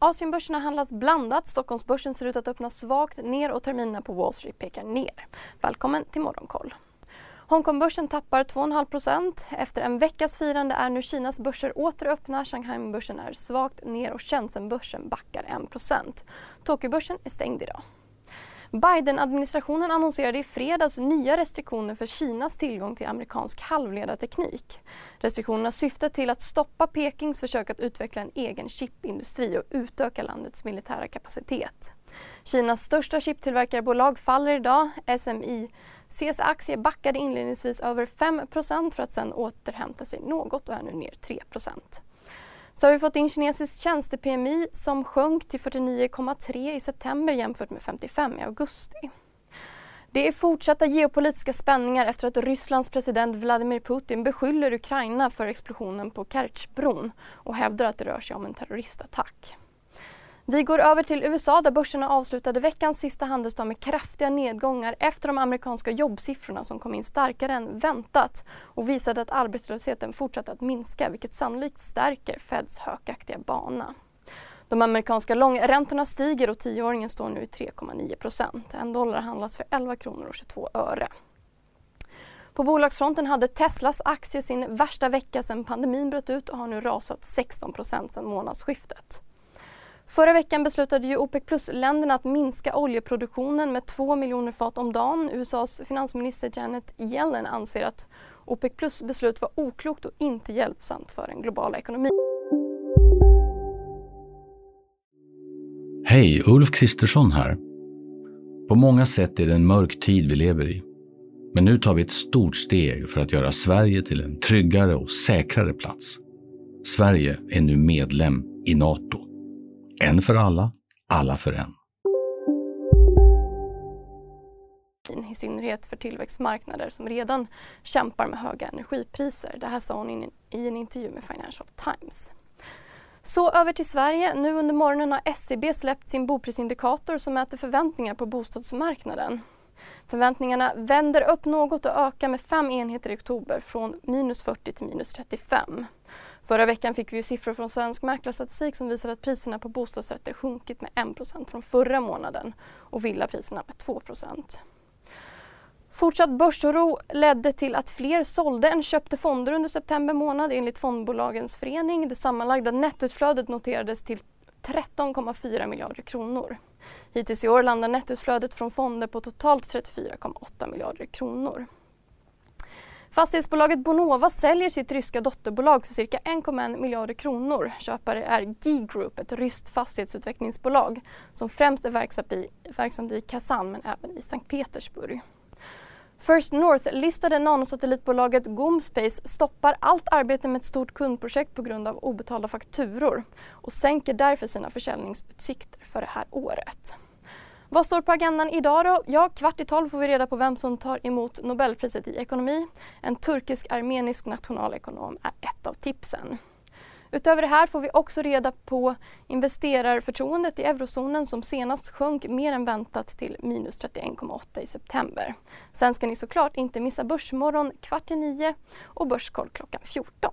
Asienbörserna handlas blandat. Stockholmsbörsen ser ut att öppna svagt ner och terminerna på Wall Street pekar ner. Välkommen till Morgonkoll. Hongkongbörsen tappar 2,5% Efter en veckas firande är nu Kinas börser åter öppna. Shanghai-börsen är svagt ner och Shenzhen-börsen backar 1% Tokyobörsen är stängd idag. Biden-administrationen annonserade i fredags nya restriktioner för Kinas tillgång till amerikansk halvledarteknik. Restriktionerna syftar till att stoppa Pekings försök att utveckla en egen chipindustri och utöka landets militära kapacitet. Kinas största chiptillverkarbolag faller idag. SMICs aktie backade inledningsvis över 5% för att sedan återhämta sig något och är nu ner 3 så har vi fått in kinesisk tjänste-PMI som sjönk till 49,3 i september jämfört med 55 i augusti. Det är fortsatta geopolitiska spänningar efter att Rysslands president Vladimir Putin beskyller Ukraina för explosionen på Kertjbron och hävdar att det rör sig om en terroristattack. Vi går över till USA där börserna avslutade veckans sista handelsdag med kraftiga nedgångar efter de amerikanska jobbsiffrorna som kom in starkare än väntat och visade att arbetslösheten fortsatte att minska vilket sannolikt stärker Feds hökaktiga bana. De amerikanska långräntorna stiger och tioåringen står nu i 3,9 procent. En dollar handlas för 11 kronor och 22 öre. På bolagsfronten hade Teslas aktie sin värsta vecka sedan pandemin bröt ut och har nu rasat 16 procent sedan månadsskiftet. Förra veckan beslutade ju OPEC plus-länderna att minska oljeproduktionen med 2 miljoner fat om dagen. USAs finansminister Janet Yellen anser att OPEC plus beslut var oklokt och inte hjälpsamt för den globala ekonomin. Hej, Ulf Kristersson här. På många sätt är det en mörk tid vi lever i. Men nu tar vi ett stort steg för att göra Sverige till en tryggare och säkrare plats. Sverige är nu medlem i Nato. En för alla, alla för en. I synnerhet för tillväxtmarknader som redan kämpar med höga energipriser. Det här sa hon i en intervju med Financial Times. Så över till Sverige. Nu under morgonen har SCB släppt sin boprisindikator som mäter förväntningar på bostadsmarknaden. Förväntningarna vänder upp något och ökar med fem enheter i oktober från minus 40 till minus 35. Förra veckan fick vi siffror från Svensk Mäklarstatistik som visar att priserna på bostadsrätter sjunkit med 1% från förra månaden och villapriserna med 2% Fortsatt börsoro ledde till att fler sålde än köpte fonder under september månad enligt Fondbolagens förening. Det sammanlagda nettoutflödet noterades till 13,4 miljarder kronor. Hittills i år landar nettoutflödet från fonder på totalt 34,8 miljarder kronor. Fastighetsbolaget Bonova säljer sitt ryska dotterbolag för cirka 1,1 miljarder kronor. Köpare är Gee Group, ett ryskt fastighetsutvecklingsbolag som främst är verksamt i, verksamt i Kazan men även i Sankt Petersburg. First North-listade nanosatellitbolaget Gomspace stoppar allt arbete med ett stort kundprojekt på grund av obetalda fakturor och sänker därför sina försäljningsutsikter för det här året. Vad står på agendan idag då? Ja, kvart i tolv får vi reda på vem som tar emot Nobelpriset i ekonomi. En turkisk-armenisk nationalekonom är ett av tipsen. Utöver det här får vi också reda på investerarförtroendet i eurozonen som senast sjönk mer än väntat till minus 31,8 i september. Sen ska ni såklart inte missa Börsmorgon kvart i nio och Börskoll klockan 14.